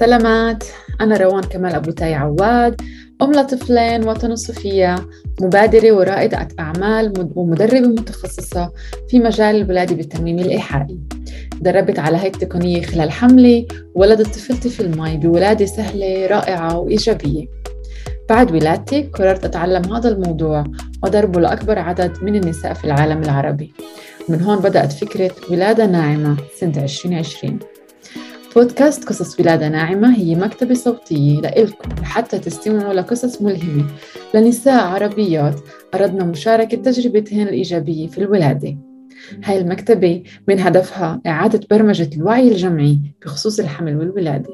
سلامات. أنا روان كمال أبو تاي عواد أم لطفلين ونسوية مبادرة ورائدة أعمال ومدربة متخصصة في مجال الولادة بالتنويم الإيحائي. تدربت على هيك تقنية خلال حملي ولدت طفلتي في الماي بولادة سهلة رائعة وإيجابية. بعد ولادتي قررت أتعلم هذا الموضوع وأدربه لأكبر عدد من النساء في العالم العربي. من هون بدأت فكرة ولادة ناعمة سنة 2020 بودكاست قصص ولادة ناعمة هي مكتبة صوتية لإلكم لحتى تستمعوا لقصص ملهمة لنساء عربيات أردنا مشاركة تجربتهن الإيجابية في الولادة. هاي المكتبة من هدفها إعادة برمجة الوعي الجمعي بخصوص الحمل والولادة.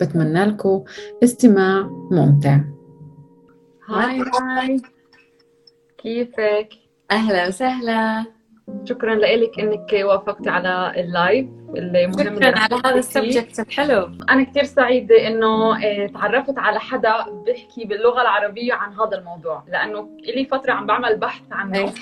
بتمنى لكم استماع ممتع. هاي هاي. كيفك؟ أهلا وسهلا. شكرا لك إنك وافقتي على ال live. اللي مهم شكرا على هذا ال subject. الحلو أنا كثير سعيدة إنه آه، تعرفت على حدا بيحكي باللغة العربية عن هذا الموضوع لأنه لي فترة عم بعمل بحث عنه. أي.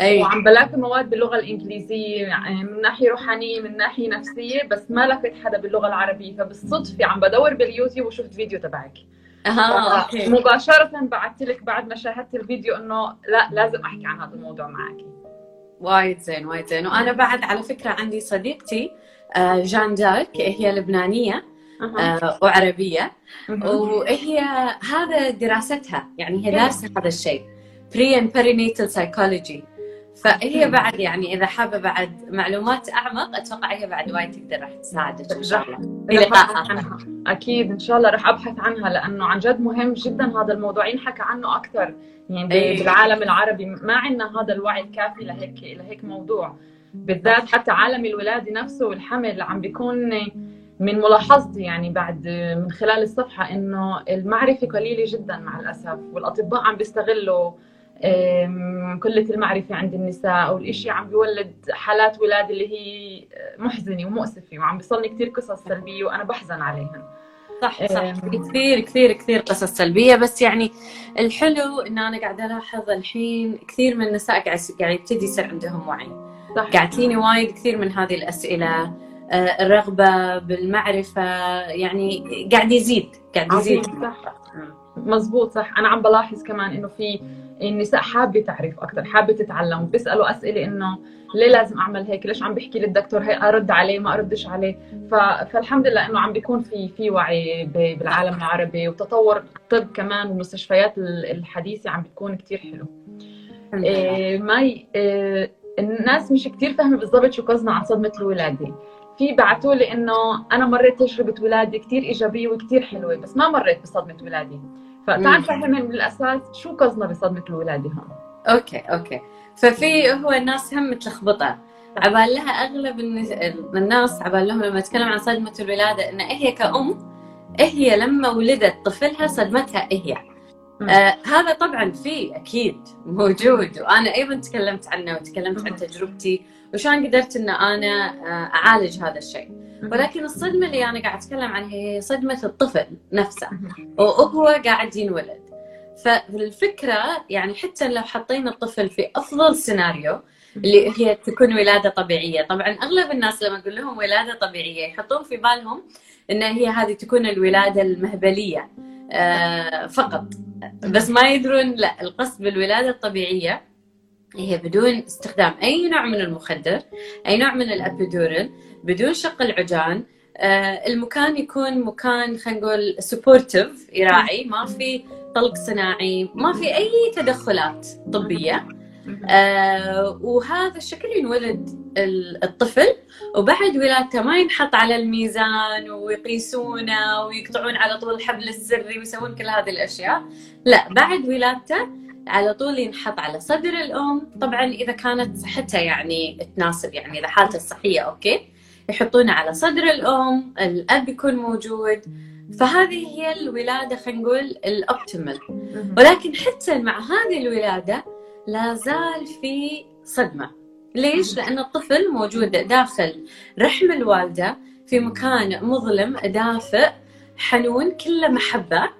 أي. وعم بلاقي مواد باللغة الإنجليزية يعني من ناحية روحانية من ناحية نفسية بس ما لقيت حدا باللغة العربية. فبالصدفة عم بدور باليوتيوب وشفت فيديو تبعك. أها okay. مباشرة بعثت لك بعد ما شاهدت الفيديو إنه لا لازم أحكي عن هذا الموضوع معك. وايد زين وايد زين. وأنا بعد على فكرة عندي صديقتي آه، جان دارك هي لبنانية أه. وعربية. وهي هذا دراستها يعني هي دارسة هذا الشيء. pre and perinatal psychology فهي بعد يعني إذا حابة بعد معلومات أعمق أتوقع هي بعد وايد تقدر راح تساعدك إن شاء الله. في عنها. أكيد إن شاء الله راح أبحث عنها لأنه عن جد مهم جدا هذا الموضوع. ينحكى عنه أكثر. يعني أيه. بالعالم العربي. ما عندنا هذا الوعي الكافي لهيك لهيك موضوع. بالذات حتى عالم الولاده نفسه والحمل عم بيكون من ملاحظتي يعني بعد من خلال الصفحة إنه المعرفة قليلة جدا مع الأسف والأطباء عم بيستغلوا قلة المعرفة عند النساء والإشي عم بيولد حالات ولادة اللي هي محزنة ومؤسفة وعم بيصلني كثير قصص سلبية وأنا بحزن عليهن. صح صح كثير كثير كثير قصص سلبية. بس يعني الحلو إن أنا قاعدة ألاحظ الحين كثير من النساء قاعد قاعد يبتدي يصير عندهم وعي. صح. قاعد تجيني وايد كثير من هذه الأسئلة. آه، الرغبة بالمعرفة يعني قاعد يزيد قاعد يزيد. صح. مزبوط صح. أنا عم بلاحظ كمان إنه في النساء حابة تعرف أكثر حابة تتعلم بيسألوا أسئلة إنه ليه لازم أعمل هيك؟ ليش عم بيحكي للدكتور؟ هي أرد عليه ما أردش عليه. ف... فالحمد لله إنه عم بيكون في في وعي بالعالم العربي وتطور الطب كمان والمستشفيات الحديثة عم بتكون كثير حلو. إيه ماي إيه الناس مش كثير فاهمه بالضبط شو قصدنا عن صدمة الولادة. في بعثوا لي إنه أنا مريت تجربة ولادة كثير إيجابية وكثير حلوة بس ما مريت بصدمة ولادة. فتعال فهمنا من الأساس شو قصدنا بصدمة الولادة هون. okay okay. ففي هو الناس هم متلخبطة. عبال لها أغلب الناس عبال لهم لما أتكلم عن صدمة الولادة إن هي كأم هي لما ولدت طفلها صدمتها هي. آه هذا طبعا في أكيد موجود. وأنا أيضا تكلمت عنه وتكلمت عن تجربتي. وشان قدرت إن أنا آه أعالج هذا الشيء. ولكن الصدمة اللي أنا قاعد أتكلم عنها هي صدمة الطفل نفسه. وهو قاعد ينولد. فالفكرة يعني حتى لو حطينا الطفل في أفضل سيناريو اللي هي تكون ولادة طبيعية، طبعا أغلب الناس لما أقول لهم ولادة طبيعية يحطون في بالهم إن هي هذه تكون الولادة المهبلية آه فقط. بس ما يدرون لا القصد بالولادة الطبيعية هي بدون استخدام أي نوع من المخدر، أي نوع من ال epidural، بدون شق العجان، آه المكان يكون مكان خلينا نقول supportive يراعي ما في طلق صناعي ما في أي تدخلات طبية. آه وهذا الشكل ينولد الطفل وبعد ولادته ما ينحط على الميزان ويقيسونه ويقطعون على طول الحبل السري ويسوون كل هذه الأشياء. لا بعد ولادته على طول ينحط على صدر الأم. طبعا إذا كانت صحتها يعني تناسب يعني إذا حالته الصحيه أوكي؟ يحطونه على صدر الأم الأب يكون موجود. فهذه هي الولادة خلينا نقول الأوبتيمال. ولكن حتى مع هذه الولادة لا زال في صدمة. ليش؟ لأن الطفل موجود داخل رحم الوالدة في مكان مظلم دافئ حنون كله محبة.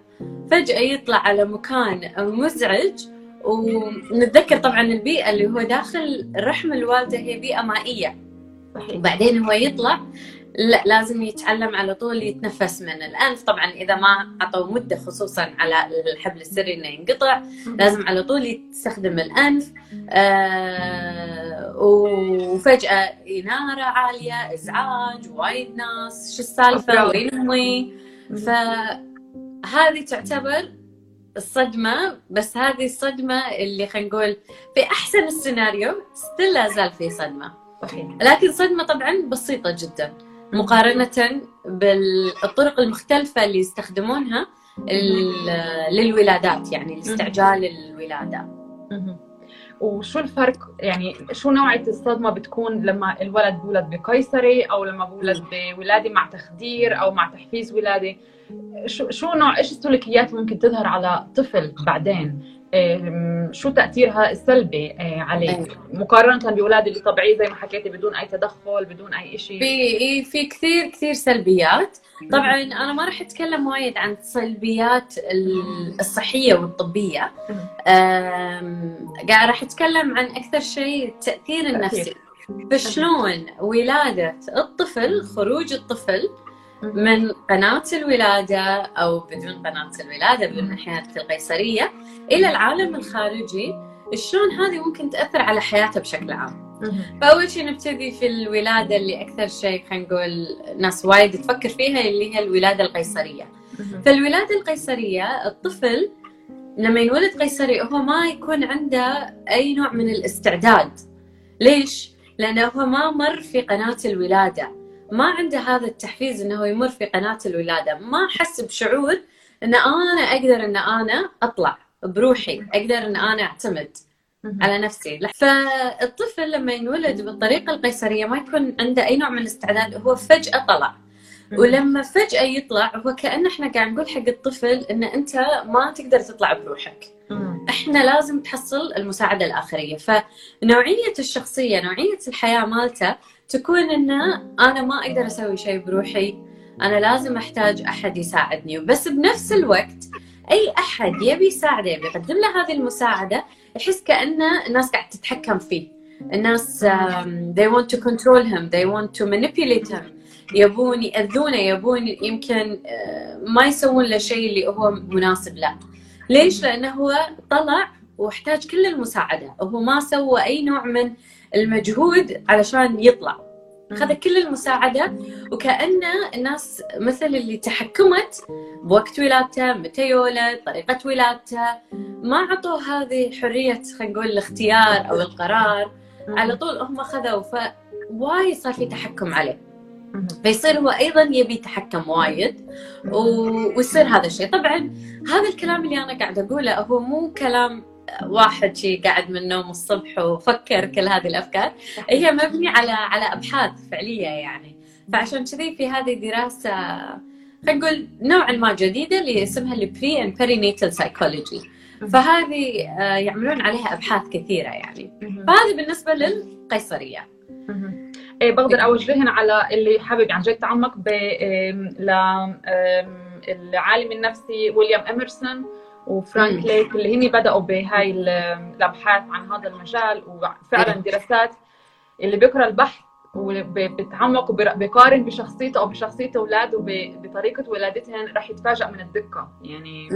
فجأة يطلع على مكان مزعج. ونتذكر طبعا البيئة اللي هو داخل رحم الوالدة هي بيئة مائية. وبعدين هو يطلع لا لازم يتعلم على طول يتنفس من الانف طبعا إذا ما اعطوا مدة خصوصا على الحبل السري إنه ينقطع لازم على طول يستخدم الأنف. آه وفجأة إنارة عالية إزعاج وايد ناس شو السالفة؟ وين امي فهذه تعتبر الصدمة بس هذه الصدمة اللي خلينا نقول في أحسن السيناريو still لا زال في صدمة. لكن صدمة طبعا بسيطة جدا مقارنة بالطرق المختلفة اللي يستخدمونها للولادات يعني لاستعجال الولادة. وشو الفرق؟ يعني شو نوعية الصدمة بتكون لما الولد بولد بقيصري أو لما بولد بولادة مع تخدير أو مع تحفيز ولادة؟ شو شو نوع إيش السلوكيات ممكن تظهر على طفل بعدين؟ شو تأثيرها السلبي آه، عليه أيوة. مقارنة بأولاد اللي طبيعي زي ما حكيتي بدون أي تدخل بدون أي شيء في في كثير كثير سلبيات. طبعا أنا ما راح أتكلم وايد عن السلبيات الصحية والطبية. قاعد راح أتكلم عن أكثر شيء التاثير النفسي. فشلون ولادة الطفل خروج الطفل من قناة الولادة أو بدون قناة الولادة من ناحية القيصرية إلى العالم الخارجي شلون هذه ممكن تأثر على حياته بشكل عام؟ فأول شيء نبتدي في الولادة اللي أكثر شيء خلينا نقول ناس وايد تفكر فيها اللي هي الولادة القيصرية. فالولادة القيصرية الطفل لما ينولد قيصري هو ما يكون عنده أي نوع من الاستعداد. ليش؟ لأنه هو ما مر في قناة الولادة. ما عنده هذا التحفيز إنه يمر في قناة الولادة. ما حس بشعور إن أنا أقدر إن أنا أطلع بروحي أقدر إن أنا أعتمد على نفسي. فالطفل لما ينولد بالطريقة القيصرية ما يكون عنده أي نوع من الاستعداد هو فجأة طلع. ولما فجأة يطلع هو كأن إحنا قاعد نقول حق الطفل إن أنت ما تقدر تطلع بروحك. إحنا لازم تحصل المساعدة الآخرية. فنوعية الشخصية نوعية الحياة مالته تكون ان أنا ما أقدر أسوي شيء بروحي. أنا لازم أحتاج أحد يساعدني. بس بنفس الوقت أي أحد يبي يساعده يبي يقدم له هذه المساعدة يحس كان الناس قاعد تتحكم فيه. الناس um, they want to control him they want to manipulate him. يبون يأذونه يبون يمكن uh, ما يسوون له شيء اللي هو مناسب له. ليش؟ لأنه هو طلع وأحتاج كل المساعدة. وهو ما سوى أي نوع من المجهود علشان يطلع. خذ كل المساعدة وكأن الناس مثل اللي تحكمت بوقت ولادته متى يولد طريقة ولادته ما عطوه هذه حرية خلينا نقول الاختيار أو القرار. على طول هم خذوا فوايد صار في تحكم عليه. فيصير هو أيضا يبي يتحكم وايد ويصير هذا الشيء. طبعا هذا الكلام اللي أنا قاعدة أقوله هو مو كلام واحد شي قاعد من النوم الصبح وفكر كل هذه الأفكار. هي مبنيه على على أبحاث فعلية يعني. فعشان كذي في هذه دراسة خلينا نقول نوعا ما جديدة اللي اسمها ال pre and perinatal psychology فهذه آه، يعملون عليها أبحاث كثيرة يعني. فهذه بالنسبة للقيصرية. إيه بقدر اوجههن على اللي حابب عن جد تعمق ب العالم النفسي ويليام اميرسون وفرانك ليك اللي هني بدأوا بهاي الأبحاث عن هذا المجال وفعلا. دراسات اللي بيقرأ البحث وبتعمق وبقارن بشخصيته أو بشخصية أولاده بطريقة ولادتهم راح يتفاجئ من الدقة. يعني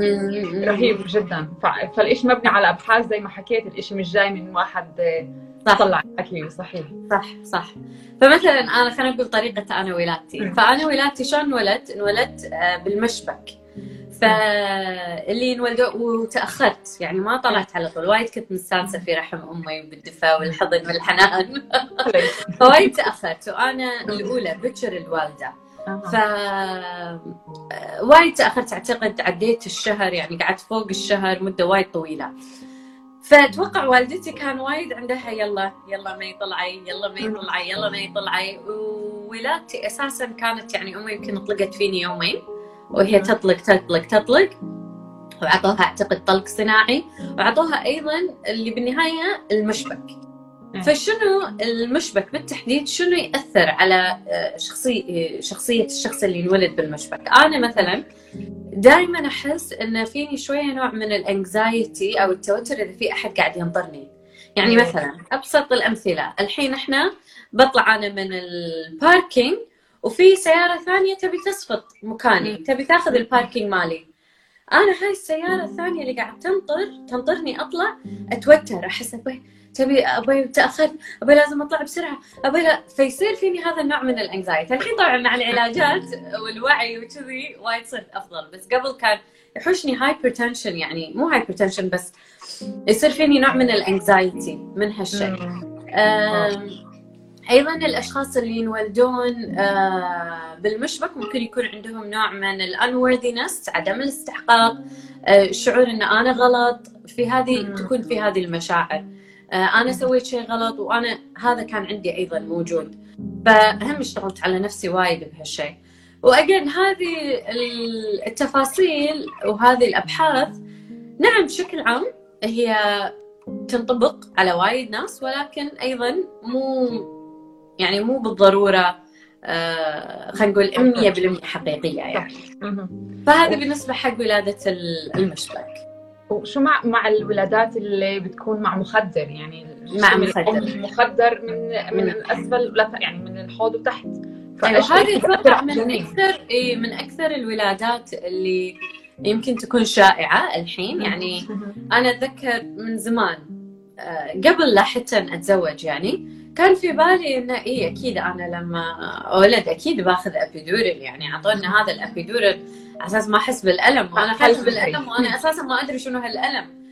رهيب جدا. فالشيء مبني على أبحاث زي ما حكيت الشيء مش جاي من واحد صح. طلع أكيد. صحيح. صح صح. فمثلا أنا خلينا نقول طريقة أنا ولادتي فأنا ولادتي شلون انولدت؟ انولدت آه، بالمشبك. فاللي انولدوا وتأخرت يعني ما طلعت على طول. وايد كنت مستانسة في رحم أمي بالدفى والحضن والحنان. فوايد تأخرت. وأنا الأولى بكر الوالدة. ف وايد تأخرت. أعتقد عديت الشهر يعني قعدت فوق الشهر مدة وايد طويلة. فأتوقع والدتي كان وايد عندها يلا يلا ما يطلعي يلا ما يطلعي يلا ما يطلعي. وولادتي أساسا كانت يعني أمي يمكن طلقت فيني يومين. وهي تطلق تطلق تطلق. وعطوها أعتقد طلق صناعي. وعطوها أيضا اللي بالنهاية المشبك. فشنو المشبك بالتحديد؟ شنو يأثر على آه، شخصيه شخصية الشخص اللي انولد بالمشبك؟ أنا مثلا دائما أحس إن فيني شوية نوع من ال anxiety أو التوتر إذا في أحد قاعد ينظرني يعني. مثلا أبسط الأمثلة. الحين إحنا بطلع أنا من ال parking. وفي سيارة ثانية تبي تصفط مكاني تبي تاخذ ال parking مالي. أنا هاي السيارة الثانية اللي قاعد تنطر تنطرني أطلع أتوتر أحس أبي تبي أبي تاخرت أبي لازم أطلع بسرعة أبي لا فيصير فيني هذا النوع من ال anxiety الحين طبعا مع العلاجات والوعي وكذي وايد صرت أفضل بس قبل كان يحوشني hypertension يعني مو hypertension بس يصير فيني نوع من ال anxiety من هالشيء. أيضا الأشخاص اللي ينولدون آه، بالمشبك ممكن يكون عندهم نوع من ال unworthiness عدم الاستحقاق الشعور إن أنا غلط. في هذه تكون في هذه المشاعر. آه، أنا سويت شيء غلط وأنا هذا كان عندي أيضا موجود. فهم اشتغلت على نفسي وايد بهالشيء. وأجين هذه التفاصيل وهذه الأبحاث نعم بشكل عام هي تنطبق على وايد ناس ولكن أيضا مو يعني مو بالضرورة آه خلينا نقول 100% حقيقية يعني. فهذا بالنسبة حق ولادة المشبك. وشو مع مع الولادات اللي بتكون مع مخدر يعني؟ مع مخدر. مخدر من من اسفل يعني من الحوض وتحت. أيوة هذه أتوقع من أكثر من أكثر الولادات اللي يمكن تكون شائعة الحين. يعني أنا أتذكر من زمان آه، قبل لا حتى أتزوج يعني كان في بالي انه اي أكيد أنا لما أولد أكيد باخذ epidural يعني اعطونا هذا ال epidural على أساس ما أحس بالألم وأنا أحس بالألم وأنا أساسا ما أدري شنو هالألم.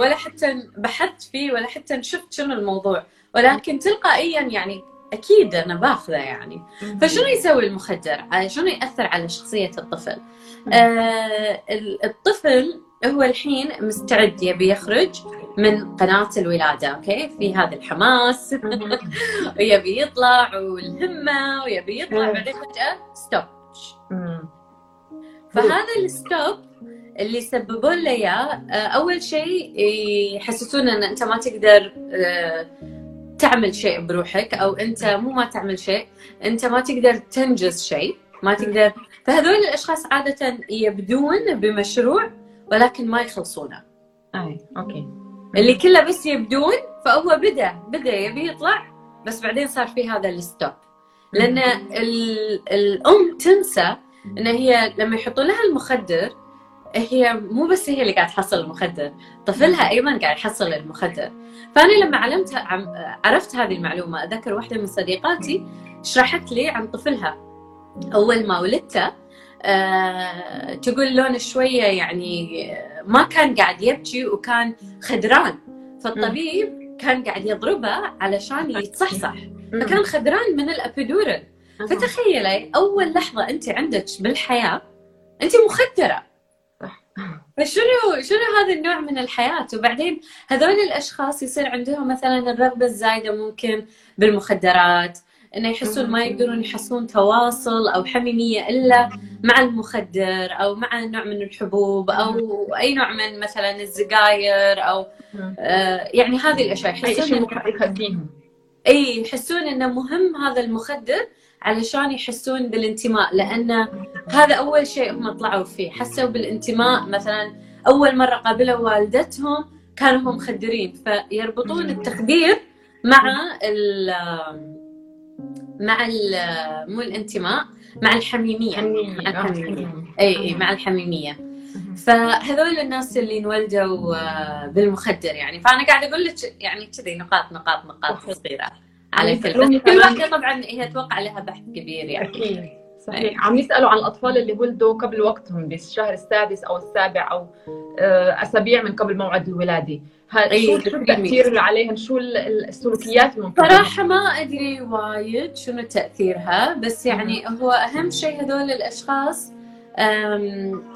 ولا حتى بحثت فيه ولا حتى شفت شنو الموضوع. ولكن تلقائيا يعني أكيد أنا باخذه يعني. فشنو يسوي المخدر؟ شنو يأثر على شخصية الطفل؟ آه الطفل هو الحين مستعد يبي يخرج. من قناة الولادة أوكي؟ في هذا الحماس. ويبي يطلع والهمة ويبي يطلع بعدين فجأة stop فهذا ال stop اللي يسببون له إياه آه، أول شيء يحسسون إن أنت ما تقدر آه، تعمل شيء بروحك أو أنت مو ما تعمل شيء أنت ما تقدر تنجز شيء ما تقدر. فهذول الأشخاص عادة يبدون بمشروع ولكن ما يخلصونه. أي أوكي. اللي كله بس يبدون فهو بدأ بدأ يبي يطلع بس بعدين صار في هذا ال stop. لأن الأم تنسى إن هي لما يحطوا لها المخدر هي مو بس هي اللي قاعد تحصل المخدر طفلها أيضا قاعد يحصل المخدر. فأنا لما علمتها عرفت هذه المعلومة أذكر واحدة من صديقاتي شرحت لي عن طفلها. أول ما ولدته أه تقول لون شوية يعني ما كان قاعد يبكي وكان خدران. فالطبيب كان قاعد يضربه علشان يتصحصح. فكان خدران من الابيدورال فتخيلي أول لحظة أنت عندك بالحياة أنت مخدرة. فشنو شنو هذا النوع من الحياة؟ وبعدين هذول الأشخاص يصير عندهم مثلا الرغبة الزايدة ممكن بالمخدرات إنه يحسون ما يقدرون يحسون تواصل أو حميمية إلا مع المخدر أو مع نوع من الحبوب أو أي نوع من مثلا السجاير أو آه يعني هذه الأشياء. يحسون إي يحسون إنه مهم هذا المخدر علشان يحسون بالانتماء لأن هذا أول شيء هم طلعوا فيه. حسوا بالانتماء. مثلا أول مرة قابلوا والدتهم كانوا هم مخدرين فيربطون التخدير مع ال مع مو الانتماء مع الحميمية. مع الحميميه إي إي مع الحميمية. فهذول الناس اللي انولدوا آه، بالمخدر يعني. فأنا قاعدة أقول لك يعني كذي نقاط نقاط نقاط صغيرة على كل كل واحدة طبعا هي أتوقع لها بحث كبير يعني. أكيد. صحيح. عم يسألوا عن الأطفال اللي ولدوا قبل وقتهم بالشهر السادس أو السابع أو آه، أسابيع من قبل موعد الولادة. شو التاثير اللي عليهم؟ شو السلوكيات الممكنه صراحة ما أدري وايد شنو تأثيرها بس يعني هو أهم شيء هذول الأشخاص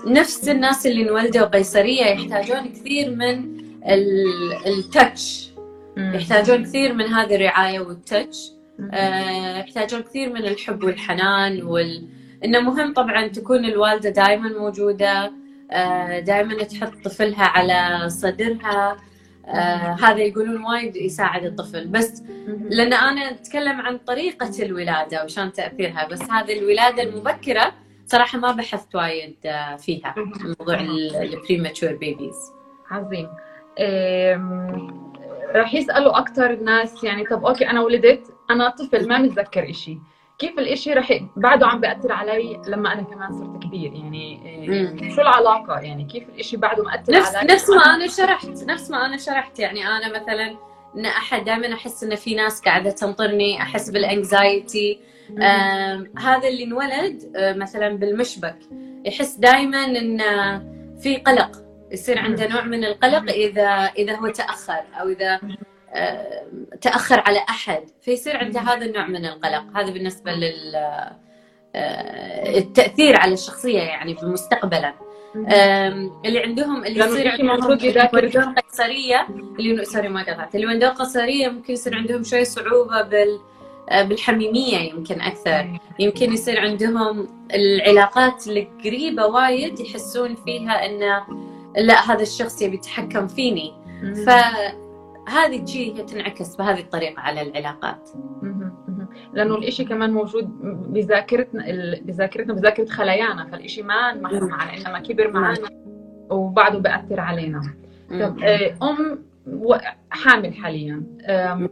نفس الناس اللي انولدوا قيصريه يحتاجون كثير من التاتش يحتاجون كثير من هذه الرعاية والتاتش آه، يحتاجون كثير من الحب والحنان وال إنه مهم طبعا تكون الوالدة دائما موجودة آه، دائما تحط طفلها على صدرها. آه هذا يقولون وايد يساعد الطفل. بس لأن أنا أتكلم عن طريقة الولادة وشلون تأثيرها بس هذه الولادة المبكرة صراحة ما بحثت وايد آه، فيها موضوع ال premature babies عظيم. راح يسألوا أكثر الناس يعني طب أوكي أنا ولدت أنا طفل ما متذكر إشي. كيف الإشي رح بعده عم بيأثر علي لما أنا كمان صرت كبير. يعني مم. شو العلاقة؟ يعني كيف الإشي بعده مأثر نفس علي؟ نفس ما أنا شرحت نفس ما أنا شرحت. يعني أنا مثلا إن احد دائما أحس إن في ناس قاعدة تنطرني أحس بالانكزايتي هذا اللي انولد آه، مثلا بالمشبك. يحس دائما إن في قلق. يصير عنده نوع من القلق اذا إذا هو تأخر أو إذا آه، تأخر على أحد فيصير عنده هذا النوع من القلق. هذا بالنسبة لل آه، التأثير على الشخصية يعني مستقبلا آم، اللي عندهم اللي يصير عندهم قيصريه اللي سوري ما قطعت. اللي عندهم قيصريه ممكن يصير عندهم شوي صعوبة بال آه، بالحميمية يمكن أكثر. يمكن يصير عندهم العلاقات القريبه وايد يحسون فيها انه لا هذا الشخص يبي يتحكم فيني. فهذه الشيء هي تنعكس بهذه الطريقة على العلاقات. لأنه الإشي كمان موجود بذاكرتنا بذاكرتنا بذاكرة خلايانا فالإشي ما انمحى مم. معنا إنما كبر معنا وبعده بأثر علينا طب. آه، أم حامل حاليا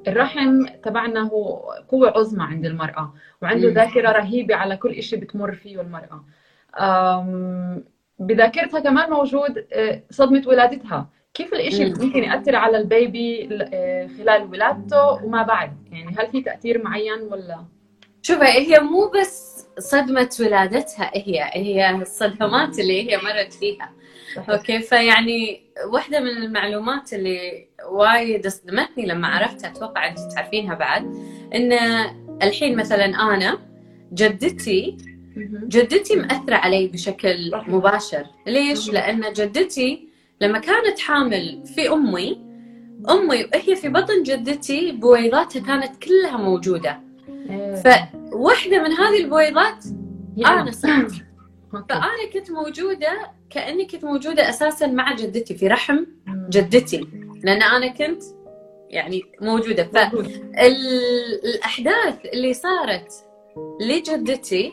الرحم تبعنا هو قوة عظمى عند المرأة وعنده. ذاكرة رهيبة على كل إشي بتمر فيه المرأة بذاكرتها كمان موجود آه، صدمة ولادتها كيف الإشي مم. ممكن يأثر على ال baby آه، خلال ولادته وما بعد يعني هل في تأثير معين ولا شوفي هي مو بس صدمة ولادتها هي هي الصدمات اللي هي مرت فيها أوكي فيعني واحدة من المعلومات اللي وايد صدمتني لما عرفتها أتوقع أنت تعرفينها بعد إن الحين مثلا أنا جدتي. جدتي مأثرة علي بشكل. مباشر ليش؟ لأن جدتي لما كانت حامل في أمي أمي وهي في بطن جدتي بويضاتها كانت كلها موجودة إيه. فواحدة من هذه البويضات أنا صرت. فأنا كنت موجودة كأني كنت موجودة أساسا مع جدتي في رحم. جدتي لأن أنا كنت يعني موجودة ف موجود. ال- الأحداث اللي صارت لجدتي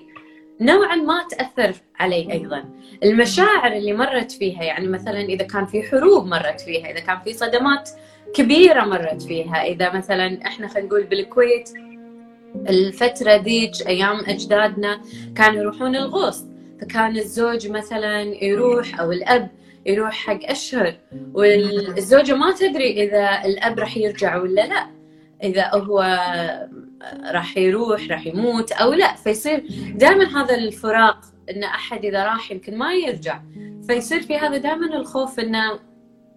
نوعا ما تأثر علي أيضا. المشاعر اللي مرت فيها يعني مثلا إذا كان في حروب مرت فيها إذا كان في صدمات كبيرة مرت فيها إذا مثلا إحنا خلينا نقول بالكويت الفترة ذيك أيام أجدادنا كانوا يروحون الغوص فكان الزوج مثلا يروح أو الأب يروح حق أشهر والزوجة ما تدري إذا الأب راح يرجع ولا لا. إذا هو راح يروح راح يموت أو لا. فيصير دائما هذا الفراق إن أحد إذا راح يمكن ما يرجع. فيصير في هذا دائما الخوف إنه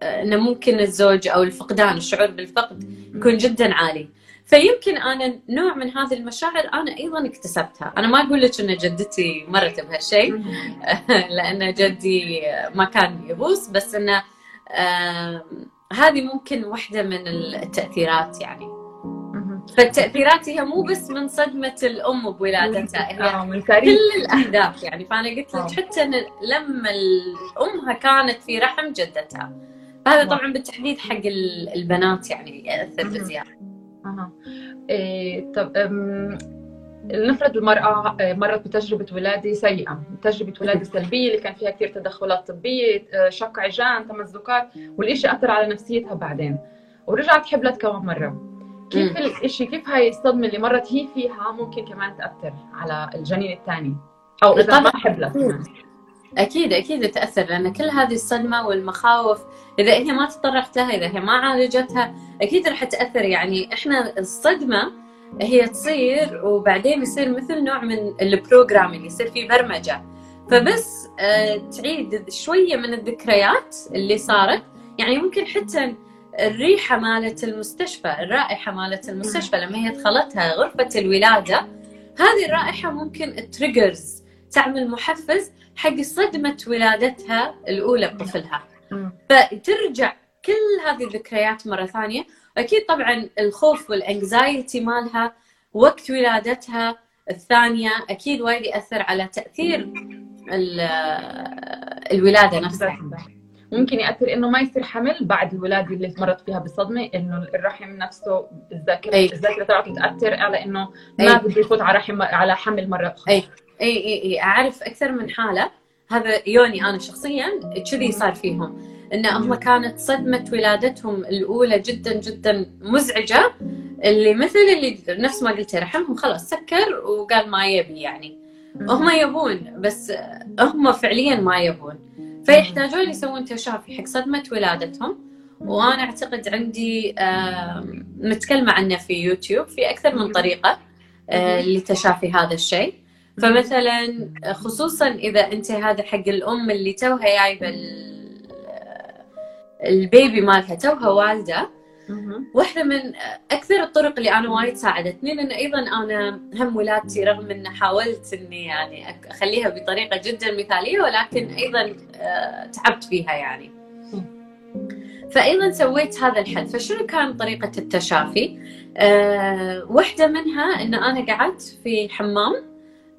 إنه ممكن الزوج أو الفقدان الشعور بالفقد يكون جدا عالي. فيمكن أنا نوع من هذه المشاعر أنا أيضا اكتسبتها، أنا ما أقول لك إن جدتي مرت بهالشيء لأن جدي ما كان يغوص بس إنه هذه ممكن واحدة من التأثيرات يعني. فالتأثيرات هي مو بس من صدمة الأم بولادتها هي آه، كل الأهداف يعني فأنا قلت آه. لك حتى إن لما امها كانت في رحم جدتها هذا آه. طبعا بالتحديد حق ال- البنات يعني يأثر. بزيادة أها. إيه طب أم، نفرض المرأة آه، مرت بتجربة ولادة سيئة تجربة ولادة سلبية اللي كان فيها كثير تدخلات طبية آه، شق عجان تمزقات والإشي أثر على نفسيتها بعدين ورجعت حبلت كمان مرة كيف. الإشي كيف هاي الصدمة اللي مرت هي فيها ممكن كمان تأثر على الجنين الثاني أو إذا ما. حبلت. أكيد أكيد تأثر لأن كل هذه الصدمة والمخاوف إذا هي ما تطرقت لها إذا هي ما عالجتها أكيد راح تأثر يعني إحنا الصدمة هي تصير وبعدين يصير مثل نوع من ال programming يصير في برمجة فبس آه، تعيد شوية من الذكريات اللي صارت يعني ممكن حتى الريحة مالت المستشفى الرائحة مالت المستشفى لما هي دخلتها غرفة الولادة هذه الرائحة ممكن triggers تعمل محفز حق صدمة ولادتها الأولى بطفلها. فترجع كل هذه الذكريات مرة ثانية. أكيد طبعا الخوف والانكزايتي مالها وقت ولادتها الثانية أكيد وايد يأثر على تأثير ال- الولادة نفسها. ممكن ياثر إنه ما يصير حمل بعد الولادة اللي مرت فيها بالصدمه إنه الرحم نفسه الذاكره. الذاكره تبعته تاثر على إنه. ما بده يفوت على رحم على حمل مرة أخرى. أي. أي أي أعرف أكثر من حالة. هذا يوني أنا شخصيا كذي صار فيهم. ان هم كانت صدمة ولادتهم الأولى جدا جدا مزعجة. اللي مثل اللي نفس ما قلت رحمهم خلاص سكر وقال ما يبي يعني. هم يبون بس هم فعليا ما يبون. فيحتاجون يسوون تشافي حق صدمة ولادتهم وأنا أعتقد عندي متكلمة عنه في يوتيوب في أكثر من طريقة آه، لتشافي هذا الشيء. فمثلا خصوصا إذا أنت هذا حق الأم اللي توها جايبة البيبي مالها توها والدة واحدة من أكثر الطرق اللي أنا وايد ساعدتني لأن أيضا أنا هم ولادتي رغم أن حاولت أني يعني أخليها بطريقة جدا مثالية ولكن أيضا آه، تعبت فيها يعني. فأيضا سويت هذا الحل. فشنو كان طريقة التشافي؟ أه واحدة منها أن أنا قعدت في حمام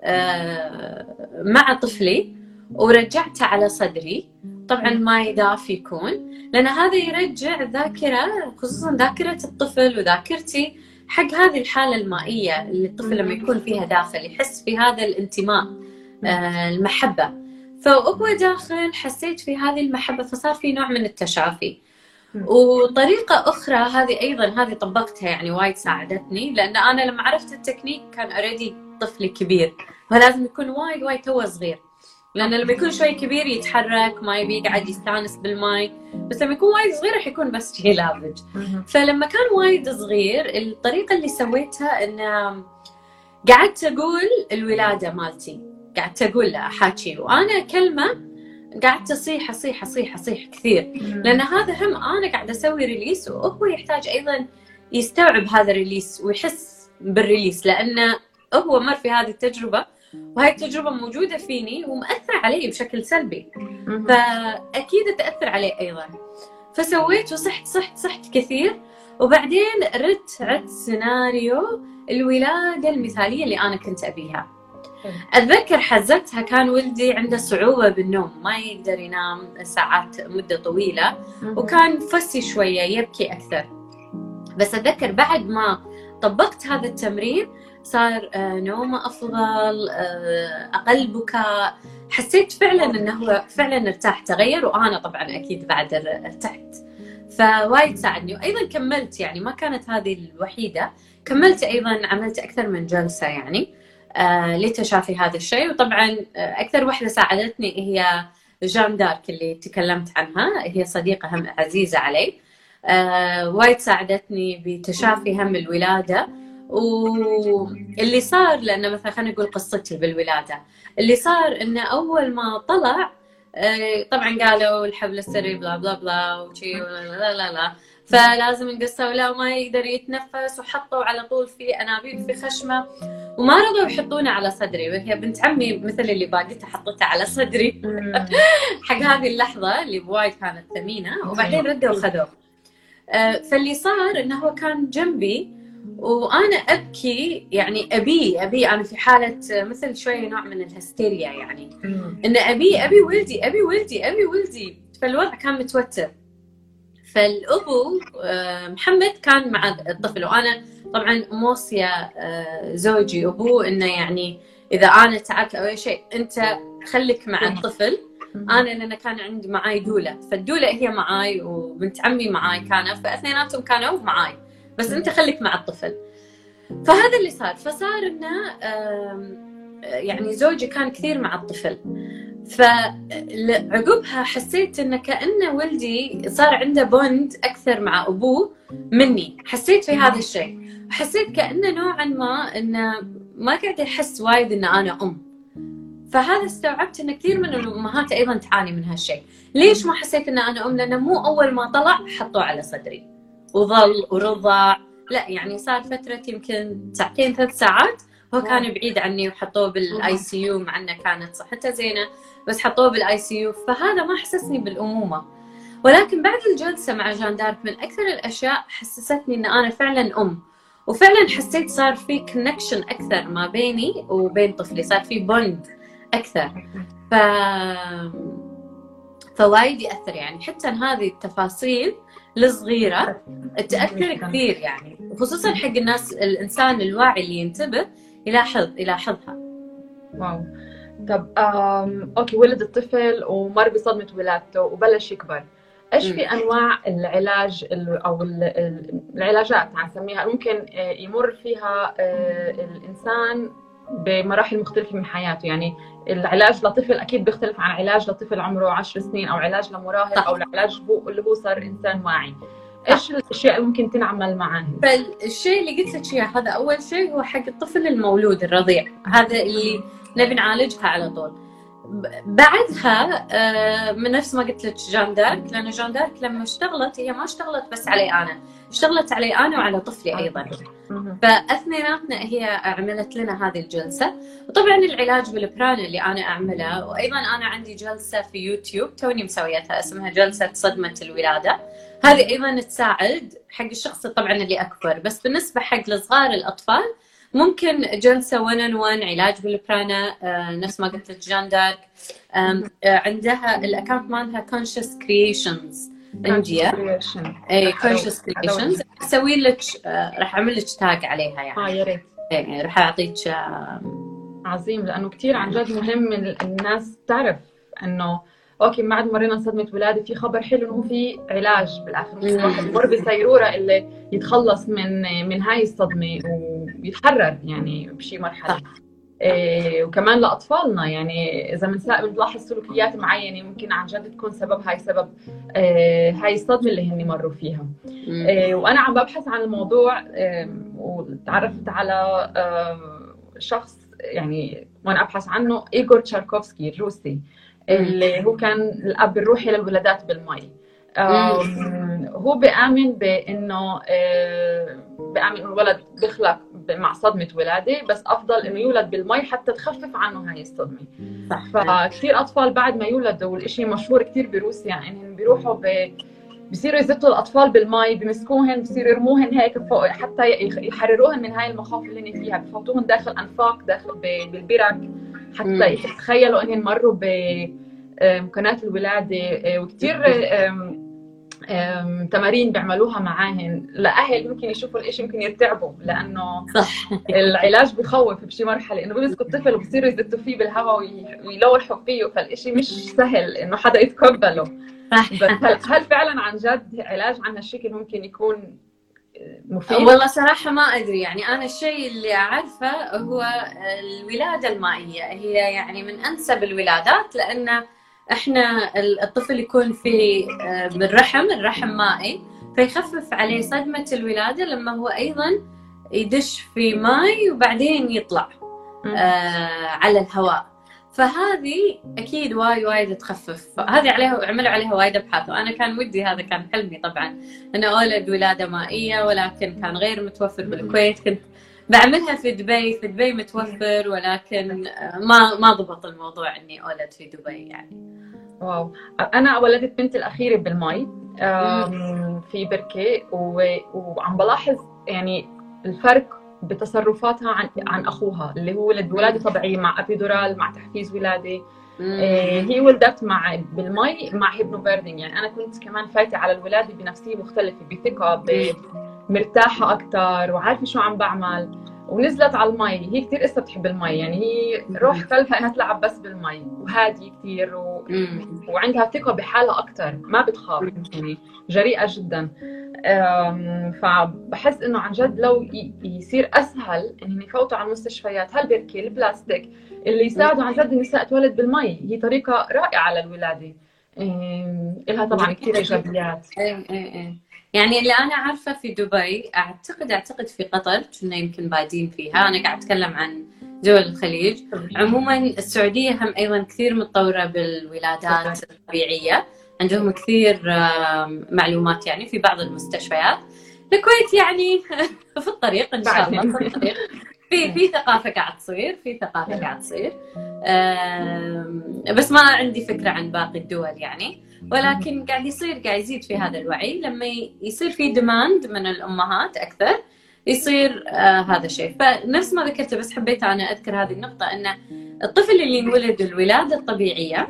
أه مع طفلي ورجعته على صدري. طبعا ماي دافي يكون لأن هذا يرجع ذاكرة خصوصا ذاكرة الطفل وذاكرتي حق هذه الحالة المائية اللي الطفل لما يكون فيها داخل يحس في هذا الانتماء آه المحبة. فهو داخل حسيت في هذه المحبة فصار في نوع من التشافي. وطريقة أخرى هذه أيضا هذه طبقتها يعني وايد ساعدتني لأن أنا لما عرفت التكنيك كان already طفلي كبير فلازم يكون وايد وايد توه صغير. لأنه لما يكون شوي كبير يتحرك ما يبي يقعد يستانس بالماي. بس لما يكون وايد صغير راح يكون بس شي لاف. فلما كان وايد صغير الطريقة اللي سويتها انه قعدت أقول الولادة مالتي قعدت أقول له حاكي. وأنا كلمة قعدت أصيح أصيح أصيح أصيح كثير. لأن هذا هم أنا قاعدة أسوي release وهو يحتاج أيضا يستوعب هذا ال release ويحس بال release لأنه هو مر في هذه التجربة وهاي التجربة موجودة فيني ومأثرة علي بشكل سلبي. فأكيد تأثر علي أيضا. فسويت وصحت صحت صحت كثير. وبعدين ردت عدت سيناريو الولاده المثالية اللي أنا كنت أبيها. أتذكر حزتها كان ولدي عنده صعوبة بالنوم ما يقدر ينام ساعات مدة طويلة. وكان فسي شوية يبكي أكثر. بس أتذكر بعد ما طبقت هذا التمرين صار آه، نومه أفضل آه، أقل بكاء. حسيت فعلا إنه هو فعلا ارتاح. تغير وأنا طبعا أكيد بعد ارتحت. فوايد ساعدني. وأيضا كملت يعني ما كانت هذه الوحيدة. كملت أيضا عملت أكثر من جلسة يعني آه لتشافي هذا الشيء. وطبعا أكثر وحدة ساعدتني هي جان دارك اللي تكلمت عنها. هي صديقة هم عزيزة علي. وايد ساعدتني بتشافي هم الولادة. واللي صار لأنه مثلا خلينا نقول قصتي بالولادة. اللي صار إنه أول ما طلع آه، طبعا قالوا الحبل السري بلا بلا بلا وشي لا لا لا فلازم نقصه ولا ما يقدر يتنفس وحطوا على طول في أنابيب في خشمة. وما رضوا يحطونه على صدري. وهي بنت عمي مثل اللي باقيتها حطتها على صدري. حق هذه اللحظة اللي بوايد كانت ثمينة وبعدين ردوا وخذوه. آه، فاللي صار إنه هو كان جنبي وأنا أبكي يعني أبي أبي أنا في حالة مثل شوية نوع من الهستيريا يعني. إن أبي أبي ولدي أبي ولدي أبي ولدي. فالوضع كان متوتر. فالأبو آه، محمد كان مع الطفل. وأنا طبعا موصية آه، زوجي. أبوه إنه يعني إذا أنا تعبت أو أي شيء أنت خليك مع الطفل. أنا لأن كان عندي معاي دولة. فالدولة هي معاي وبنت عمي معاي كانت فاثنيناتهم كانوا معاي. بس أنت خليك مع الطفل. فهذا اللي صار. فصار إنه يعني زوجي كان كثير مع الطفل. فعقبها حسيت إنه كانه ولدي صار عنده بوند أكثر مع أبوه مني. حسيت في هذا الشيء. حسيت كانه نوعا ما إنه ما قاعد يحس وايد ان أنا أم. فهذا استوعبت ان كثير من الأمهات أيضا تعاني من هالشيء. ليش ما حسيت ان أنا أم؟ لأنه مو أول ما طلع حطوه على صدري. وظل ورضع لا يعني صار فترة يمكن ساعتين ثلاث ساعات هو كان بعيد عني وحطوه بال ICU مع إنه كانت صحته زينة بس حطوه بال ICU فهذا ما حسسني بالأمومة. ولكن بعد الجلسة مع جان دارك من أكثر الأشياء حسستني إن أنا فعلا أم. وفعلا حسيت صار في connection أكثر ما بيني وبين طفلي صار في bond أكثر. ف فوايد يأثر يعني. حتى هذه التفاصيل الصغيره تأثر كثير يعني. خصوصا حق الناس الإنسان الواعي اللي ينتبه يلاحظ يلاحظها. واو. طب أوكي ولد الطفل ومر بصدمة ولادته وبلش يكبر. إيش في أنواع العلاج أو العلاجات نسميها ممكن يمر فيها الإنسان بمراحل مختلفة من حياته. يعني العلاج لطفل أكيد بيختلف عن علاج لطفل عمره 10 سنين أو علاج لمراهق أو العلاج هو اللي هو صار إنسان واعي. إيش الأشياء اللي ممكن تنعمل معاه؟ فالشيء اللي قلت لك إياه هذا أول شيء هو حق الطفل المولود الرضيع، هذا اللي نبي نعالجها على طول. بعدها آه، من نفس ما قلت لك جان دارك لأن جان دارك لما اشتغلت هي ما اشتغلت بس علي أنا اشتغلت علي أنا وعلى طفلي أيضا. فأثنيناتنا هي عملت لنا هذه الجلسة. وطبعا العلاج بالبران اللي أنا أعمله وأيضا أنا عندي جلسة في يوتيوب توني مسويتها اسمها جلسة صدمة الولادة. هذه أيضا تساعد حق الشخص طبعا اللي أكبر بس بالنسبة حق الصغار الأطفال ممكن جلسة 1 on 1 علاج بالبرانا آه، نفس ما قلت لك جان دارك آه، عندها ال account مالها Conscious Creations Conscious Creations أسوي لك آه، راح أعمل لك tag عليها يعني. آه يا ريت. يعني راح أعطيك عظيم لأنه كثير عن جد مهم الناس تعرف إنه أوكي بعد مرينا صدمة ولاده في خبر حلو إنه في علاج بالآخر. الواحد يمر بسيروره اللي يتخلص من من هاي الصدمة ويتحرر يعني بشي مرحلة. إيه وكمان لأطفالنا. يعني إذا بنلاحظ سلوكيات معينة ممكن عن جد تكون سبب هاي سبب إيه هاي الصدمة اللي هن مروا فيها. إيه وأنا عم ببحث عن الموضوع إيه وتعرفت على إيه شخص يعني وأنا أبحث عنه إيغور تشاركوفسكي الروسي. اللي هو كان الأب الروحي للولادات بالمي. هو بيآمن بإنه آه، بآمن إنه الولد بيخلق مع صدمة ولادة بس أفضل إنه يولد بالمي حتى تخفف عنه هاي الصدمة. صح. فكثير أطفال بعد ما يولدوا والشيء مشهور كثير بروسيا يعني بيروحوا ب بصيروا يزتوا الأطفال بالمي بمسكوهن بصيروا يرموهن هيك فوق حتى يحرروهن من هاي المخاوف اللي هن فيها بفوتوهن داخل أنفاق داخل بالبرك. حتى يتخيلوا أنهم مروا بمكانات الولادة آه، وكثير تمارين بيعملوها معاهن. لأهل ممكن يشوفوا الإشي ممكن يرتعبوا لأنه صح. العلاج بخوف بشي مرحلة. إنه بيمسكوا الطفل وبصيروا يزتوا فيه بالهواء ويلوحوا فيه فالإشي مش سهل إنه حدا يتقبله. صح. بس هل, هل فعلا عن جد علاج عن هالشكل ممكن يكون مفيد؟ والله صراحة ما أدري. يعني أنا الشيء اللي أعرفه هو الولادة المائية. هي يعني من أنسب الولادات لأن إحنا الطفل يكون في آه، بالرحم الرحم مائي فيخفف عليه صدمة الولادة لما هو أيضا يدش في ماي وبعدين يطلع آه على الهواء. فهذه أكيد وايد وايد تخفف. هذه عليها عملوا عليها وايد أبحاث وأنا كان ودي هذا كان حلمي طبعا. أنا أولد ولادة مائية ولكن كان غير متوفر بالكويت. كنت بعملها في دبي في دبي متوفر ولكن ما ما ضبط الموضوع إني أولد في دبي يعني. واو. أنا ولدت بنتي الأخيرة بالمي في بركة وعم بلاحظ يعني الفرق بتصرفاتها عن عن أخوها اللي هو ولد ولاده طبيعية مع epidural مع تحفيز ولاده آه، هي ولدت مع بالمي مع hypnobirthing يعني أنا كنت كمان فايتة على الولادة بنفسية مختلفة بثقة مرتاحة أكثر وعارفة شو عم بعمل. ونزلت على المي. هي كثير قصة بتحب المي. يعني هي روح قلبها إنها تلعب بس بالمي. وهادية كثير و... وعندها ثقة بحالها أكثر ما بتخاف. يعني جريئة جدا. فبحس إنه عن جد لو يصير أسهل انهم يفوتوا على المستشفيات. هالبركي البلاستيك اللي يساعدوا عن جد النساء تولد بالمي. هي طريقة رائعة للولادة. لها طبعا كثير إيجابيات. إيه إيه يعني اللي أنا عارفة في دبي أعتقد أعتقد في قطر كنا يمكن بادين فيها. أنا قاعد أتكلم عن دول الخليج. عموما السعودية هم أيضا كثير متطورة بالولادات الطبيعية. عندهم كثير معلومات يعني في بعض المستشفيات. الكويت يعني في الطريق إن شاء الله في الطريق. في في ثقافة قاعد تصير في ثقافة قاعد تصير. بس ما عندي فكرة عن باقي الدول يعني. ولكن قاعد يصير قاعد يزيد في هذا الوعي. لما يصير في ديماند من الأمهات أكثر يصير آه هذا الشيء فنفس ما ذكرت بس حبيت أنا أذكر هذه النقطة إن الطفل اللي ينولد الولادة الطبيعية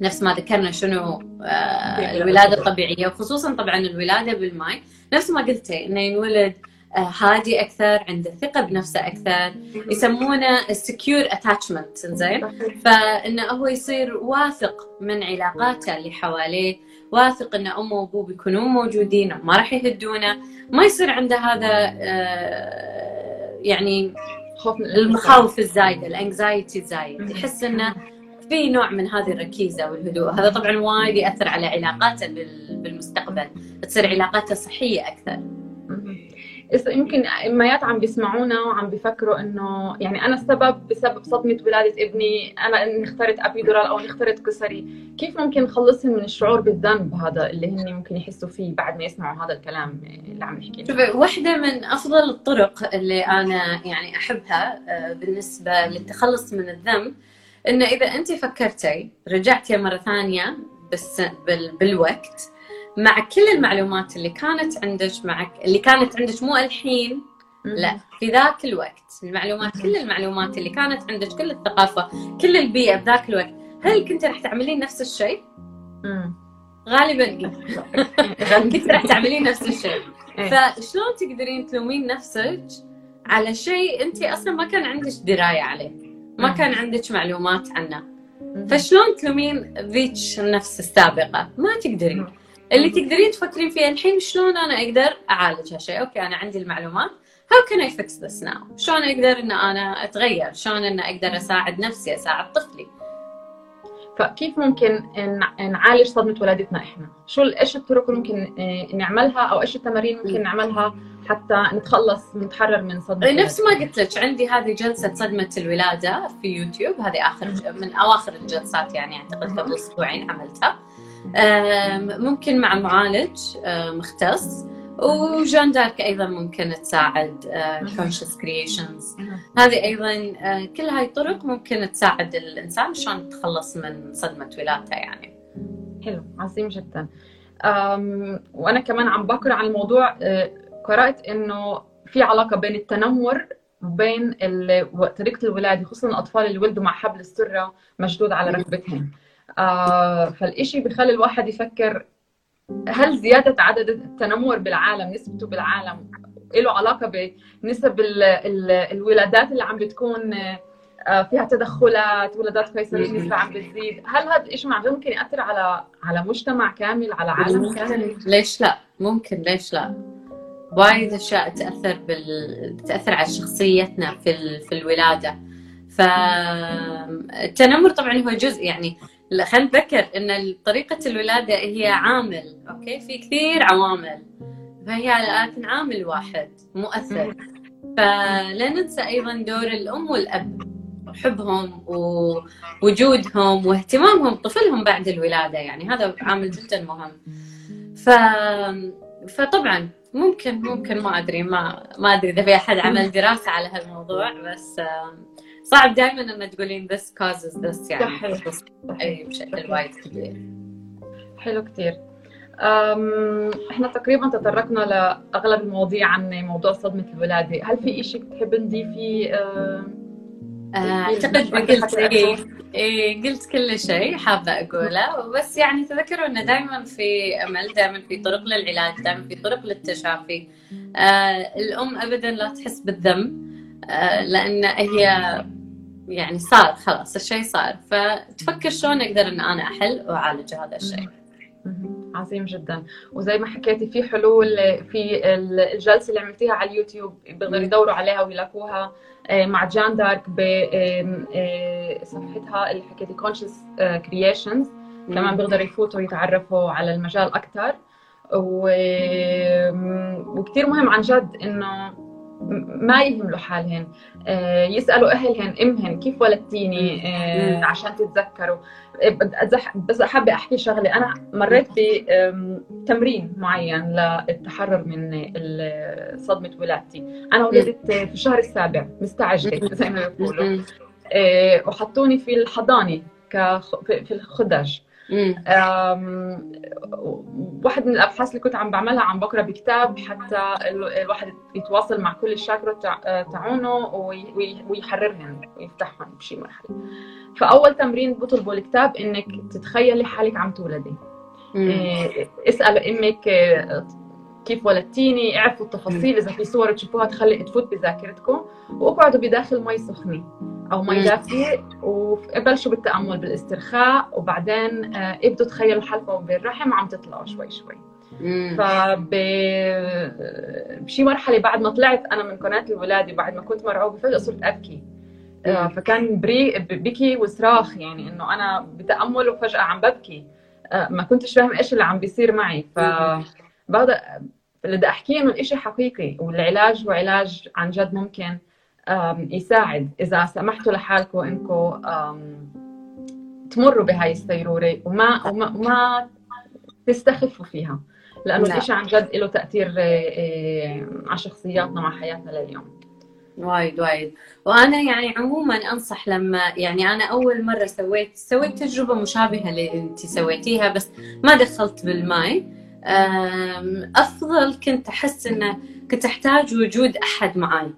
نفس ما ذكرنا شنو آه الولاده الطبيعية وخصوصا طبعا الولاده بالماي. نفس ما قلتي إنه ينولد آه، هادي أكثر عنده ثقة بنفسه أكثر. يسمونه secure attachment زين؟ فإنه هو يصير واثق من علاقاته اللي حواليه واثق إن أمه وأبوه بيكونون موجودين ما راح يهدونه. ما يصير عنده هذا آه، يعني خوف المخاوف الزايدة الانكزايتي الزايد. يحس إنه في نوع من هذه الركيزة والهدوء. هذا طبعا وايد يأثر على علاقاته بال- بالمستقبل. تصير علاقاته صحية أكثر. يمكن اميات عم بيسمعونا وعم بيفكروا إنه يعني أنا السبب بسبب صدمة ولادة ابني أنا إني اخترت ابيدورال أو إني اخترت كسري كيف ممكن نخلصهم من الشعور بالذنب هذا اللي هن ممكن يحسوا فيه بعد ما يسمعوا هذا الكلام اللي عم نحكي؟ شوفي واحدة من أفضل الطرق اللي أنا يعني أحبها آه، بالنسبة للتخلص من الذنب إنه إذا أنت فكرتي رجعتي مرة ثانية بس بال بالوقت مع كل المعلومات اللي كانت عندك معك اللي كانت عندك مو الحين لا في ذاك الوقت المعلومات كل المعلومات اللي كانت عندك كل الثقافة كل البيئة بذاك الوقت هل كنت راح تعملين نفس الشيء؟ غالبا. كنت راح تعملين نفس الشيء إيه. فشلون تقدرين تلومين نفسك على شيء انت أصلا ما كان عندك دراية عليه ما. كان عندك معلومات عنه. فشلون تلومين ذيك النفس السابقة؟ ما تقدرين. اللي تقدرين تفكرين فيه الحين شلون أنا أقدر أعالج هالشيء؟ أوكي أنا عندي المعلومات. How can I fix this now? شلون أقدر إن أنا أتغير؟ شلون إن أقدر أساعد نفسي أساعد طفلي؟ فكيف ممكن نع- نعالج صدمة ولادتنا إحنا؟ شو إيش الطرق اللي ممكن آه، نعملها؟ أو إيش التمارين ممكن نعملها حتى نتخلص نتحرر من صدمة نفس ما قلت لك عندي هذه جلسة صدمة الولادة في يوتيوب. هذه آخر من أواخر الجلسات يعني أعتقد قبل أسبوعين عملتها. ممكن مع معالج آه، مختص. وجان دارك أيضا ممكن تساعد Conscious Creations مهم. هذه أيضا آه، كل هاي الطرق ممكن تساعد الإنسان شلون يتخلص من صدمة ولادته يعني. حلو عظيم جدا. وأنا كمان عم بقرا عن الموضوع أه، قرأت إنه في علاقة بين التنمر وبين ال- طريقه الولاده خصوصا الأطفال اللي ولدوا مع حبل السرة مشدود على ركبتهم آه فالإشي بخلي الواحد يفكر هل زيادة عدد التنمر بالعالم نسبته بالعالم له علاقة بنسب ال ال الولادات اللي عم بتكون آه، فيها تدخلات ولادات قيصرية نسبة عم بتزيد. هل هذا الشيء معقول ممكن يأثر على على مجتمع كامل على عالم كامل؟ ليش لا؟ ممكن. ليش لا؟ وايد أشياء تأثر بال... تأثر على شخصيتنا في ال... في الولادة. فالتنمر طبعا هو جزء يعني خلينا نتذكر إن طريقة الولادة هي عامل أوكي؟ في كثير عوامل. فهي لكن عامل واحد مؤثر فلا ننسى أيضا دور الأم والأب حبهم ووجودهم واهتمامهم بطفلهم بعد الولادة يعني هذا عامل جدا مهم. ف فطبعا ممكن ممكن ما أدري ما ما أدري إذا في أحد عمل دراسة على هالموضوع بس صعب دائما ان تقولين this causes this يعني. صحيح. أي بشكل وايد كبير. حلو كتير. أم، إحنا تقريبا تطرقنا لأغلب المواضيع عن موضوع صدمة الولادة. هل في شيء أم، آه، اعتقد قلت إيه إيه قلت كل شيء حابة أقوله. بس يعني تذكروا إنه دائما في أمل دائما في طرق للعلاج دائما في طرق للتشافي. آه الأم ابدا لا تحس بالذنب آه لأن هي يعني صار خلاص الشيء صار. فتفكر شلون أقدر إن أنا أحل وأعالج هذا الشيء. عظيم جدا. وزي ما حكيتي في حلول في ال- الجلسة اللي عملتيها على اليوتيوب بيقدروا يدوروا عليها ويلاقوها آه، مع جان دارك بصفحتها اللي حكيتي Conscious Creations كمان بيقدروا يفوتوا يتعرفوا على المجال أكثر و... وكثير مهم عن جد إنه ما يهملوا حالهن. آه، يسألوا أهلهن إمهن كيف ولدتيني؟ آه،. عشان تتذكروا. آه، بس حابة أحكي شغلة. أنا مريت بتمرين معين للتحرر من صدمة ولادتي. أنا ولدت في الشهر السابع. مستعجلة زي ما بيقولوا وحطوني في الحضانة في الخدج واحد من الأبحاث اللي كنت عم بعملها عم بقرأ بكتاب حتى ال- الواحد يتواصل مع كل الشاكرا تاع- تاعونه وي- وي- ويحررهن ويفتحهم بشي مرحلة. فأول تمرين بطلبوا الكتاب إنك تتخيلي حالك عم تولدي. إيه، اسال أمك كيف ولدتيني اعرفوا التفاصيل. إذا في صور تشوفوها تخلي تفوت بذاكرتكم. واقعدوا بداخل مي سخنه أو مي دافية وبلشوا بالتأمل بالاسترخاء. وبعدين آه، ابدوا تخيلوا الحلقة بالرحم عم تطلعوا شوي شوي. فب بشي مرحلة بعد ما طلعت أنا من قناة الولادة وبعد ما كنت مرعوبة فجاه صرت أبكي. آه، فكان بري بكي وصراخ يعني إنه أنا بتأمل وفجأة عم ببكي. آه، ما كنتش فاهمه إيش اللي عم بيصير معي. ف بعد اللي بدي أحكيه إنه الشيء حقيقي والعلاج هو علاج عن جد ممكن يساعد. إذا سمحتوا لحالكم إنكم تمروا بهاي السيروره وما وما, وما تستخفوا فيها لأنه نعم. الشيء عن جد له تأثير آه، آه، على شخصياتنا مع حياتنا لليوم. وايد وايد. وأنا يعني عموما أنصح لما يعني أنا أول مرة سويت سويت تجربة مشابهة اللي انت سويتيها بس ما دخلت بالماي. أفضل كنت أحس إنه كنت أحتاج وجود أحد معي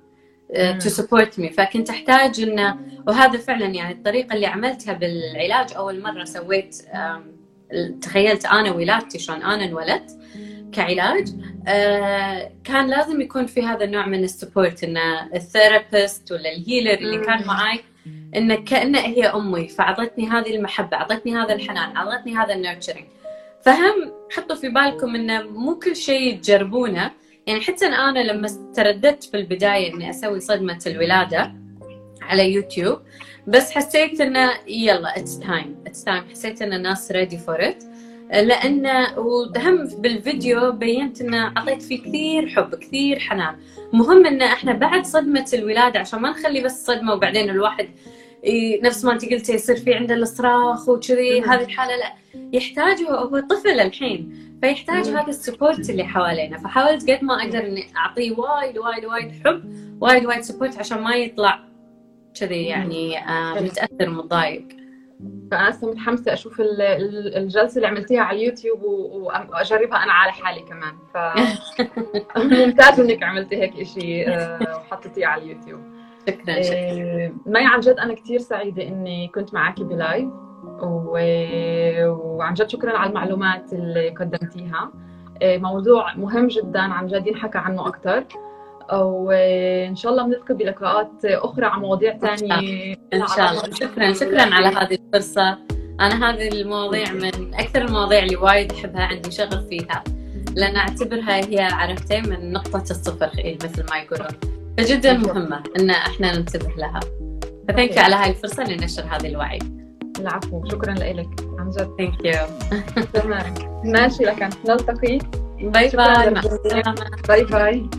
to support me فكنت أحتاج إنه وهذا فعلا يعني الطريقة اللي عملتها بالعلاج أول مرة سويت تخيلت أنا ولادتي شلون أنا انولدت كعلاج آه كان لازم يكون في هذا النوع من ال support إنه ال therapist ولا ال healer اللي كان معي إنه كأنه هي أمي فأعطتني هذه المحبة أعطتني هذا الحنان أعطتني هذا ال nurturing فهم حطوا في بالكم إنه مو كل شيء تجربونه. يعني حتى أنا لما ترددت في البداية إني أسوي صدمة الولادة على يوتيوب بس حسيت إنه يلا it's time it's time حسيت إن الناس ready for it لأن وهم بالفيديو بينت إنه أعطيت فيه كثير حب كثير حنان. مهم إن إحنا بعد صدمة الولادة عشان ما نخلي بس صدمة وبعدين الواحد نفس ما انت قلتي يصير في عنده الصراخ وكذي. هذه الحالة لا يحتاج هو طفل الحين فيحتاج هذا ال support اللي حوالينا. فحاولت قد ما أقدر إني أعطيه وايد وايد وايد حب وايد وايد support عشان ما يطلع كذي يعني آه متأثر متضايق. فأنا هسه متحمسة أشوف الجلسة اللي عملتيها على اليوتيوب وأجربها أنا على حالي كمان. ف ممتاز إنك عملتي هيك شيء آه، وحطيتيه على اليوتيوب. شكرا شكرا. مي عن جد أنا كثير سعيدة إني كنت معك ب live و... وعن جد شكرا على المعلومات اللي قدمتيها. آه، موضوع مهم جدا عن جد ينحكى عنه أكثر وإن شاء الله بنلتقي بلقاءات أخرى على مواضيع ثانية إن شاء الله. شكرا شكرا على هذه الفرصة. أنا هذه المواضيع من أكثر المواضيع اللي وايد أحبها عندي شغف فيها. لأن أعتبرها هي عرفتي من نقطة الصفر مثل ما يقولون. فجدا مهمة إن إحنا ننتبه لها. ف thank على هاي الفرصة لنشر هذه الوعي. العفو شكرا لك عن جد. thank you تمام ماشي لكن نلتقي. bye bye مع السلامة. bye bye